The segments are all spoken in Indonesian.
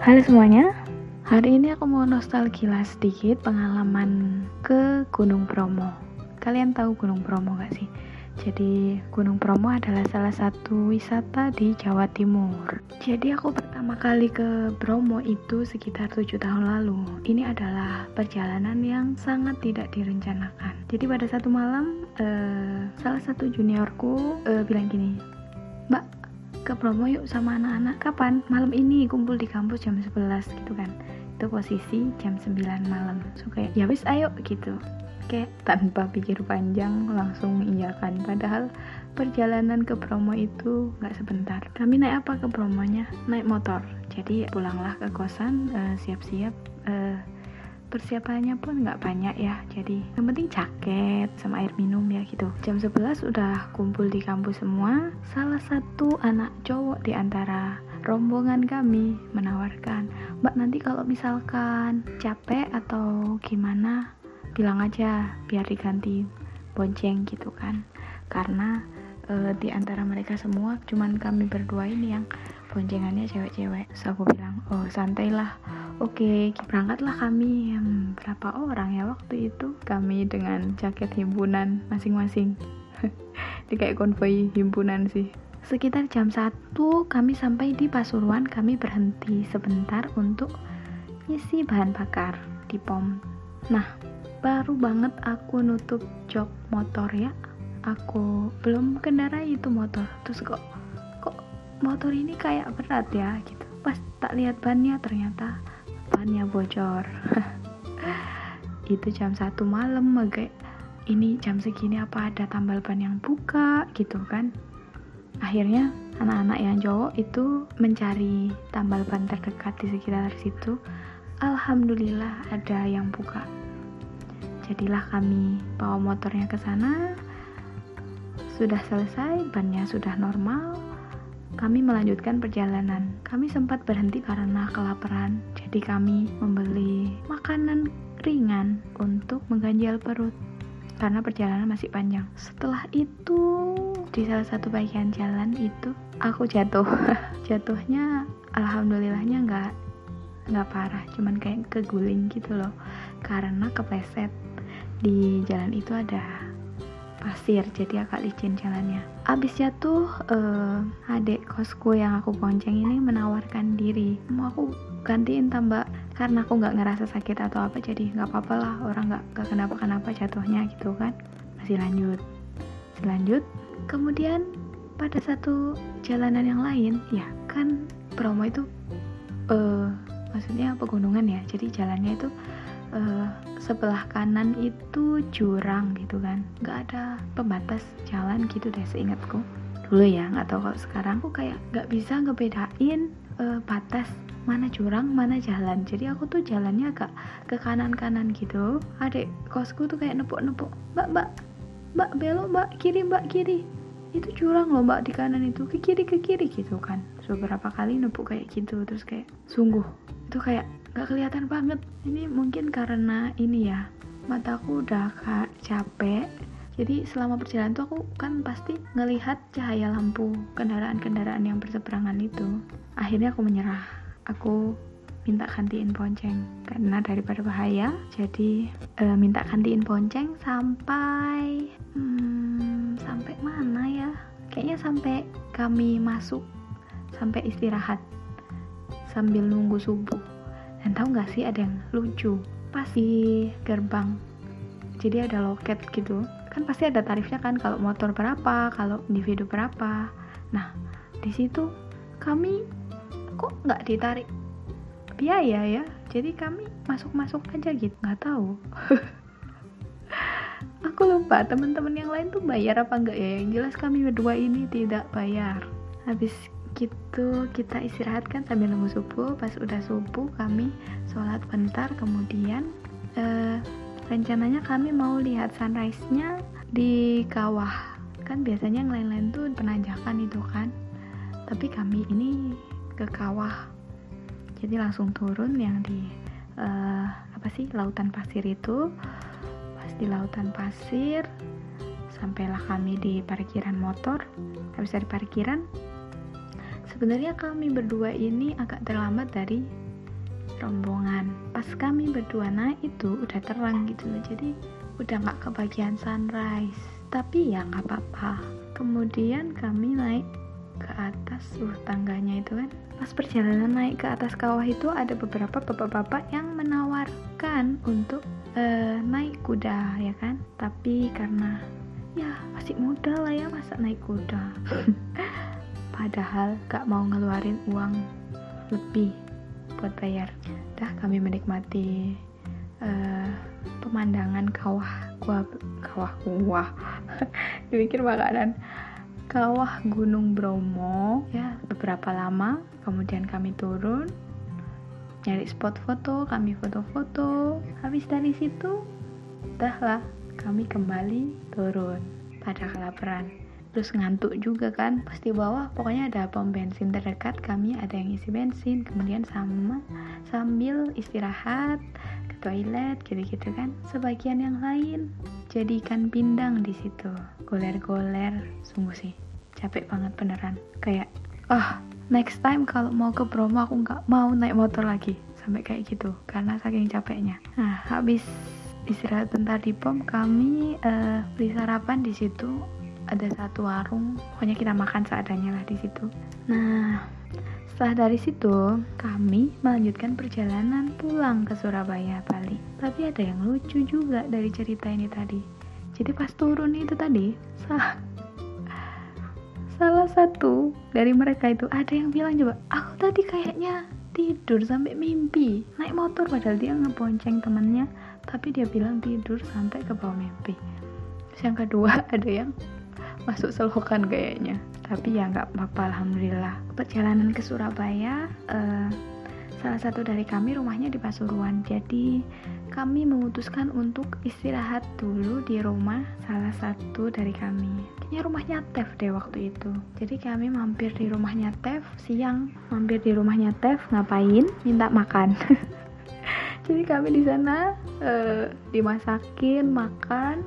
Halo semuanya, hari ini aku mau nostalgia sedikit pengalaman ke Gunung Bromo. Kalian tahu Gunung Bromo gak sih? Jadi Gunung Bromo adalah salah satu wisata di Jawa Timur. Jadi aku pertama kali ke Bromo itu sekitar tujuh tahun lalu. Ini adalah perjalanan yang sangat tidak direncanakan. Jadi pada satu malam, uh, salah satu juniorku uh, bilang gini, Mbak ke promo yuk sama anak-anak. Kapan? Malam ini kumpul di kampus jam 11 gitu kan. Itu posisi jam 9 malam. So kayak ya wis ayo gitu. Kayak tanpa pikir panjang langsung iya kan. Padahal perjalanan ke promo itu nggak sebentar. Kami naik apa ke promonya? Naik motor. Jadi pulanglah ke kosan eh, siap-siap uh, uh, persiapannya pun nggak banyak ya. Jadi yang penting jaket sama air minum ya gitu. Jam 11 udah kumpul di kampus semua. Salah satu anak cowok di antara rombongan kami menawarkan mbak nanti kalau misalkan capek atau gimana bilang aja biar diganti bonceng gitu kan. Karena e, di antara mereka semua cuman kami berdua ini yang boncengannya cewek-cewek. So aku bilang oh santailah Oke, berangkatlah kami hmm, berapa orang ya waktu itu? Kami dengan jaket himpunan masing-masing. Ini kayak konvoi himpunan sih. Sekitar jam 1 kami sampai di Pasuruan, kami berhenti sebentar untuk isi bahan bakar di pom. Nah, baru banget aku nutup jok motor ya. Aku belum kendarai itu motor. Terus kok kok motor ini kayak berat ya gitu. Pas tak lihat bannya ternyata bannya bocor. Itu jam satu malam kayak ini jam segini apa ada tambal ban yang buka gitu kan? Akhirnya anak-anak yang cowok itu mencari tambal ban terdekat di sekitar situ. Alhamdulillah ada yang buka. Jadilah kami bawa motornya ke sana. Sudah selesai bannya sudah normal kami melanjutkan perjalanan. Kami sempat berhenti karena kelaparan, jadi kami membeli makanan ringan untuk mengganjal perut karena perjalanan masih panjang. Setelah itu di salah satu bagian jalan itu aku jatuh. Jatuhnya alhamdulillahnya nggak nggak parah, cuman kayak keguling gitu loh. Karena kepleset di jalan itu ada pasir jadi agak licin jalannya. Abis jatuh uh, adik kosku yang aku bonceng ini menawarkan diri mau aku gantiin tambah karena aku nggak ngerasa sakit atau apa jadi nggak apa-apa lah orang nggak kenapa kenapa jatuhnya gitu kan. Masih lanjut. Masih lanjut. Kemudian pada satu jalanan yang lain ya kan promo itu uh, maksudnya pegunungan ya jadi jalannya itu uh, sebelah kanan itu jurang gitu kan. Nggak ada pembatas jalan gitu deh seingatku. Dulu ya nggak tahu kalau sekarang. Aku kayak nggak bisa ngebedain uh, batas mana jurang mana jalan. Jadi aku tuh jalannya agak ke kanan kanan gitu. Adik kosku tuh kayak nepuk nepuk mbak mbak mbak belok mbak kiri mbak kiri. Itu jurang loh mbak di kanan itu ke kiri ke kiri gitu kan. Beberapa kali nepuk kayak gitu terus kayak sungguh. Itu kayak gak kelihatan banget. Ini mungkin karena ini ya mataku udah kak capek. Jadi selama perjalanan tuh aku kan pasti ngelihat cahaya lampu kendaraan-kendaraan yang berseberangan itu. Akhirnya aku menyerah. Aku minta gantiin ponceng. Karena daripada bahaya jadi e, minta gantiin ponceng sampai hmm, sampai mana ya? Kayaknya sampai kami masuk sampai istirahat. Sambil nunggu subuh dan tahu nggak sih ada yang lucu? Pas di gerbang. Jadi ada loket gitu. Kan pasti ada tarifnya kan kalau motor berapa kalau individu berapa. Nah di situ kami kok nggak ditarik biaya ya? Jadi kami masuk-masuk aja gitu nggak tahu. Aku lupa teman-teman yang lain tuh bayar apa enggak ya? Yang jelas kami berdua ini tidak bayar. Habis gitu kita istirahatkan sambil nunggu subuh. Pas udah subuh kami sholat bentar. Kemudian uh, rencananya kami mau lihat sunrise-nya di kawah. Kan biasanya yang lain-lain tuh penanjakan itu kan. Tapi kami ini ke kawah. Jadi langsung turun yang di uh, apa sih lautan pasir itu. Pas di lautan pasir sampailah kami di parkiran motor. Habis dari parkiran sebenarnya kami berdua ini agak terlambat dari rombongan. Pas kami berdua naik itu udah terang gitu loh jadi udah nggak kebagian sunrise. Tapi ya nggak apa-apa. Kemudian kami naik ke atas uh tangganya itu kan. Pas perjalanan naik ke atas kawah itu ada beberapa bapak-bapak yang menawarkan untuk uh, naik kuda ya kan? Tapi karena ya masih muda lah ya masa naik kuda padahal gak mau ngeluarin uang lebih buat bayar. Dah kami menikmati uh, pemandangan kawah gua kawah gua. Dipikir makanan. Kawah Gunung Bromo ya beberapa lama kemudian kami turun nyari spot foto kami foto-foto. Habis dari situ dah lah kami kembali turun pada kelaparan terus ngantuk juga kan. Pasti bawah pokoknya ada pom bensin terdekat kami ada yang isi bensin kemudian sama sambil istirahat ke toilet gitu-gitu kan. Sebagian yang lain jadi ikan pindang di situ. Goler-goler sungguh sih. Capek banget beneran. Kayak oh, next time kalau mau ke Bromo aku nggak mau naik motor lagi. Sampai kayak gitu karena saking capeknya. Nah habis istirahat bentar di pom kami uh, beli sarapan di situ ada satu warung pokoknya kita makan seadanya lah di situ. Nah setelah dari situ kami melanjutkan perjalanan pulang ke Surabaya Bali. Tapi ada yang lucu juga dari cerita ini tadi. Jadi pas turun itu tadi sah salah satu dari mereka itu ada yang bilang coba aku tadi kayaknya tidur sampai mimpi naik motor. Padahal dia ngebonceng temennya tapi dia bilang tidur sampai ke bawah mimpi. Terus yang kedua ada yang masuk selokan kayaknya. Tapi ya nggak apa-apa alhamdulillah. Perjalanan ke Surabaya uh, salah satu dari kami rumahnya di Pasuruan. Jadi kami memutuskan untuk istirahat dulu di rumah salah satu dari kami. Kayaknya rumahnya Tef deh waktu itu. Jadi kami mampir di rumahnya Tef siang mampir di rumahnya Tef ngapain? Minta makan. Jadi kami di sana uh, dimasakin makan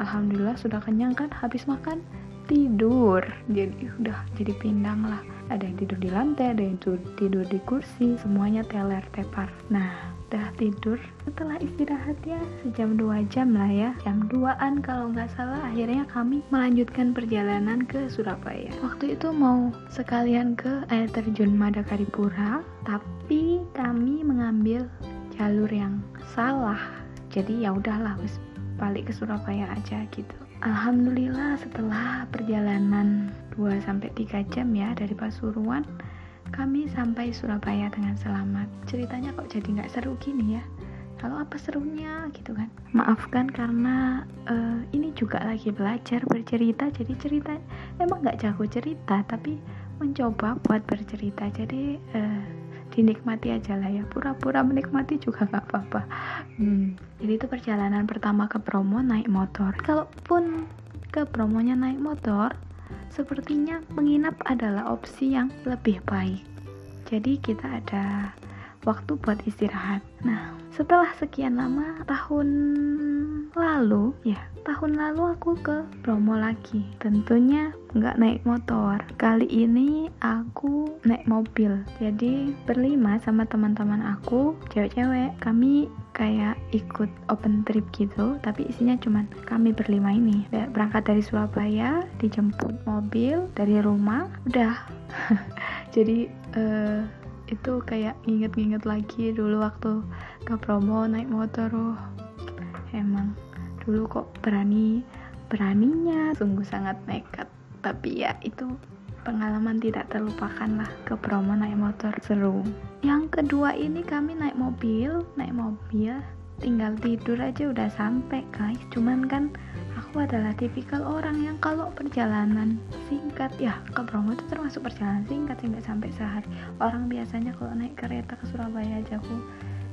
alhamdulillah sudah kenyang kan habis makan? Tidur. Jadi udah jadi pindang lah. Ada yang tidur di lantai ada yang tidur di kursi. Semuanya teler tepar. Nah udah tidur. Setelah istirahat ya sejam dua jam lah ya. Jam 2an kalau nggak salah akhirnya kami melanjutkan perjalanan ke Surabaya. Waktu itu mau sekalian ke air terjun Madakaripura tapi kami mengambil jalur yang salah. Jadi ya udahlah balik ke Surabaya aja gitu. Alhamdulillah setelah perjalanan 2-3 jam ya dari Pasuruan kami sampai Surabaya dengan selamat. Ceritanya kok jadi nggak seru gini ya? Kalau apa serunya gitu kan? Maafkan karena uh, ini juga lagi belajar bercerita jadi cerita emang nggak jago cerita tapi mencoba buat bercerita. Jadi uh, dinikmati aja lah ya. Pura-pura menikmati juga nggak apa-apa. Hmm. jadi itu perjalanan pertama ke promo naik motor. Kalaupun ke promonya naik motor sepertinya menginap adalah opsi yang lebih baik. Jadi kita ada waktu buat istirahat. Nah setelah sekian lama tahun lalu ya tahun lalu aku ke Bromo lagi. Tentunya nggak naik motor. Kali ini aku naik mobil. Jadi berlima sama teman-teman aku cewek-cewek kami kayak ikut open trip gitu. Tapi isinya cuman kami berlima ini. Berangkat dari Surabaya dijemput mobil dari rumah udah. Jadi uh, itu kayak nginget-nginget lagi dulu waktu ke promo naik motor oh. Emang dulu kok berani beraninya sungguh sangat nekat. Tapi ya itu pengalaman tidak terlupakan lah ke promo naik motor. Seru. Yang kedua ini kami naik mobil naik mobil tinggal tidur aja udah sampai guys. Cuman kan aku adalah tipikal orang yang kalau perjalanan singkat ya ke Bromo itu termasuk perjalanan singkat sehingga sampai sehari. Orang biasanya kalau naik kereta ke Surabaya aja aku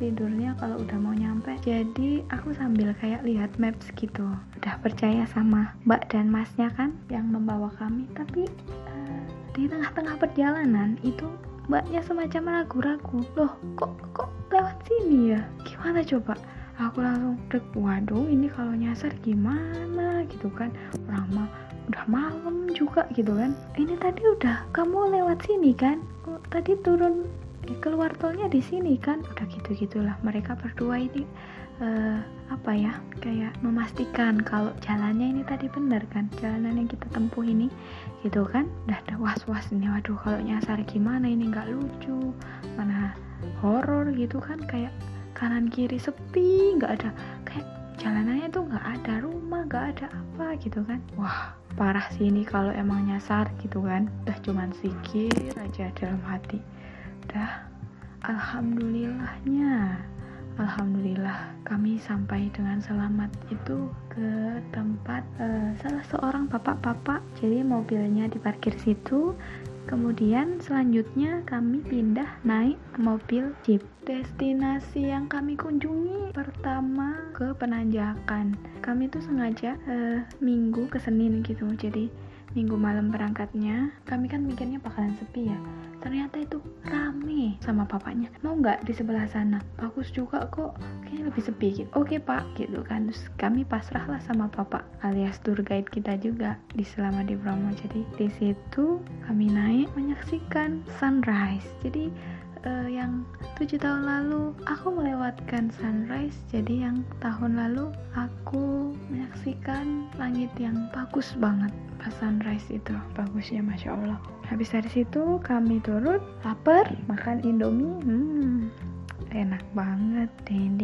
tidurnya kalau udah mau nyampe. Jadi aku sambil kayak lihat maps gitu. Udah percaya sama mbak dan masnya kan yang membawa kami. Tapi uh, di tengah-tengah perjalanan itu mbaknya semacam ragu-ragu. Loh kok kok lewat sini ya? Gimana coba? Aku langsung dek waduh ini kalau nyasar gimana? Gitu kan. Orang mah udah malam juga gitu kan. Ini tadi udah kamu lewat sini kan? Kok tadi turun eh, keluar tolnya di sini kan? Udah gitu gitulah mereka berdua ini uh, apa ya kayak memastikan kalau jalannya ini tadi benar kan jalanan yang kita tempuh ini gitu kan. Udah ada was was ini waduh kalau nyasar gimana ini nggak lucu mana horor gitu kan. Kayak kanan kiri sepi nggak ada kayak jalanannya tuh nggak ada rumah nggak ada apa gitu kan. Wah parah sih ini kalau emang nyasar gitu kan. Udah cuman sikir aja dalam hati. Udah alhamdulillahnya Alhamdulillah kami sampai dengan selamat. Itu ke tempat uh, salah seorang bapak-bapak. Jadi mobilnya diparkir situ. Kemudian selanjutnya kami pindah naik mobil jeep. Destinasi yang kami kunjungi pertama ke penanjakan. Kami tuh sengaja uh, minggu ke Senin gitu. Jadi minggu malam berangkatnya kami kan mikirnya bakalan sepi ya. Ternyata itu rame sama bapaknya. Mau nggak di sebelah sana? Bagus juga kok. Kayaknya lebih sepi gitu. Oke pak gitu kan. Terus kami pasrah lah sama bapak alias tour guide kita juga di selama di Bromo. Jadi di situ kami naik menyaksikan sunrise. Jadi uh, yang tujuh tahun lalu aku melewatkan sunrise jadi yang tahun lalu aku menyaksikan langit yang bagus banget pas sunrise itu bagusnya masya Allah. Habis dari situ kami turun lapar makan indomie hmm, enak banget dingin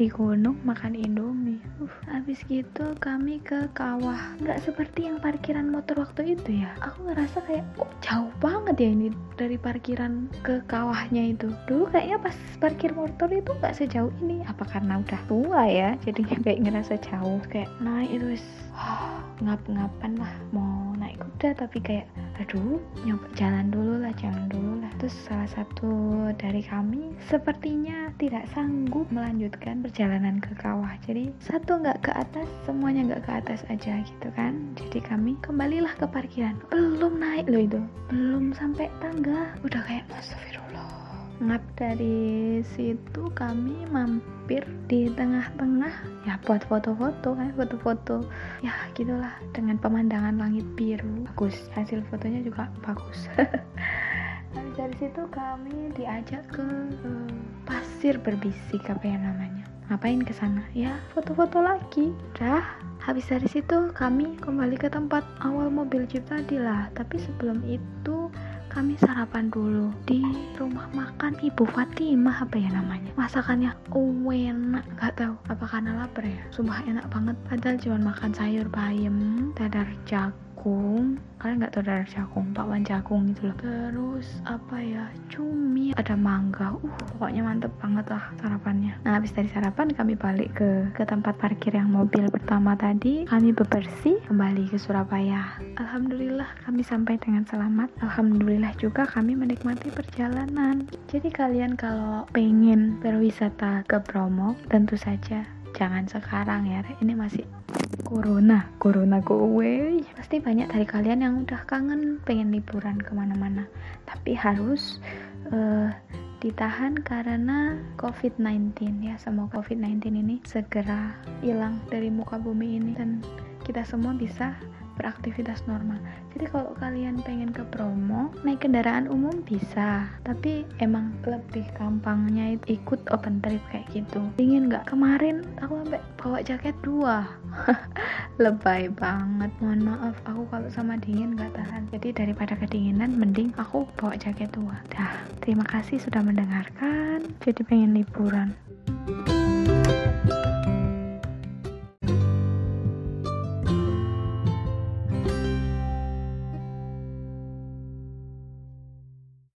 di gunung makan indomie. Uh, habis gitu kami ke kawah. Nggak seperti yang parkiran motor waktu itu ya. Aku ngerasa kayak kok jauh banget ya ini dari parkiran ke kawahnya itu. Dulu kayaknya pas parkir motor itu nggak sejauh ini. Apa karena udah tua ya? Jadinya kayak ngerasa jauh. Kayak naik itu ngap-ngapan lah mau naik kuda tapi kayak aduh nyoba jalan dulu lah jalan dulu lah. Terus salah satu dari kami sepertinya tidak sanggup melanjutkan perjalanan ke kawah. Jadi satu nggak ke atas semuanya nggak ke atas aja gitu kan. Jadi kami kembalilah ke parkiran. Belum naik loh itu. Belum sampai tangga. Udah kayak astagfirullah ngap dari situ kami mampir di tengah-tengah. Ya buat foto-foto kan foto-foto. Ya gitulah dengan pemandangan langit biru. Bagus hasil fotonya juga bagus. Habis dari situ kami diajak ke uh, pasir berbisik apa ya namanya. Ngapain ke sana? Ya foto-foto lagi. Dah habis dari situ kami kembali ke tempat awal mobil jeep tadi lah. Tapi sebelum itu kami sarapan dulu di rumah makan Ibu Fatimah apa ya namanya? Masakannya enak nggak tahu apa karena lapar ya. Sumpah enak banget. Padahal cuma makan sayur bayam dadar jagung kalian nggak tahu dadar jagung bakwan jagung gitu loh. Terus apa ya? Cumi ada mangga. Uh pokoknya mantep banget lah sarapannya. Nah habis dari sarapan kami balik ke ke tempat parkir yang mobil pertama tadi. Kami bebersih kembali ke Surabaya. Alhamdulillah kami sampai dengan selamat. Alhamdulillah juga kami menikmati perjalanan. Jadi kalian kalau pengen berwisata ke Bromo tentu saja jangan sekarang ya ini masih corona. Corona away pasti banyak dari kalian yang udah kangen pengen liburan ke mana-mana. Tapi harus uh, ditahan karena COVID-19 ya. Semoga COVID-19 ini segera hilang dari muka bumi ini. Dan kita semua bisa beraktivitas normal. Jadi kalau kalian pengen ke Bromo naik kendaraan umum bisa. Tapi emang lebih gampangnya ikut open trip kayak gitu. Dingin nggak? Kemarin aku sampai bawa jaket dua. Lebay banget. Mohon maaf aku kalau sama dingin nggak tahan. Jadi daripada kedinginan mending aku bawa jaket dua. Dah terima kasih sudah mendengarkan. Jadi pengen liburan. thank you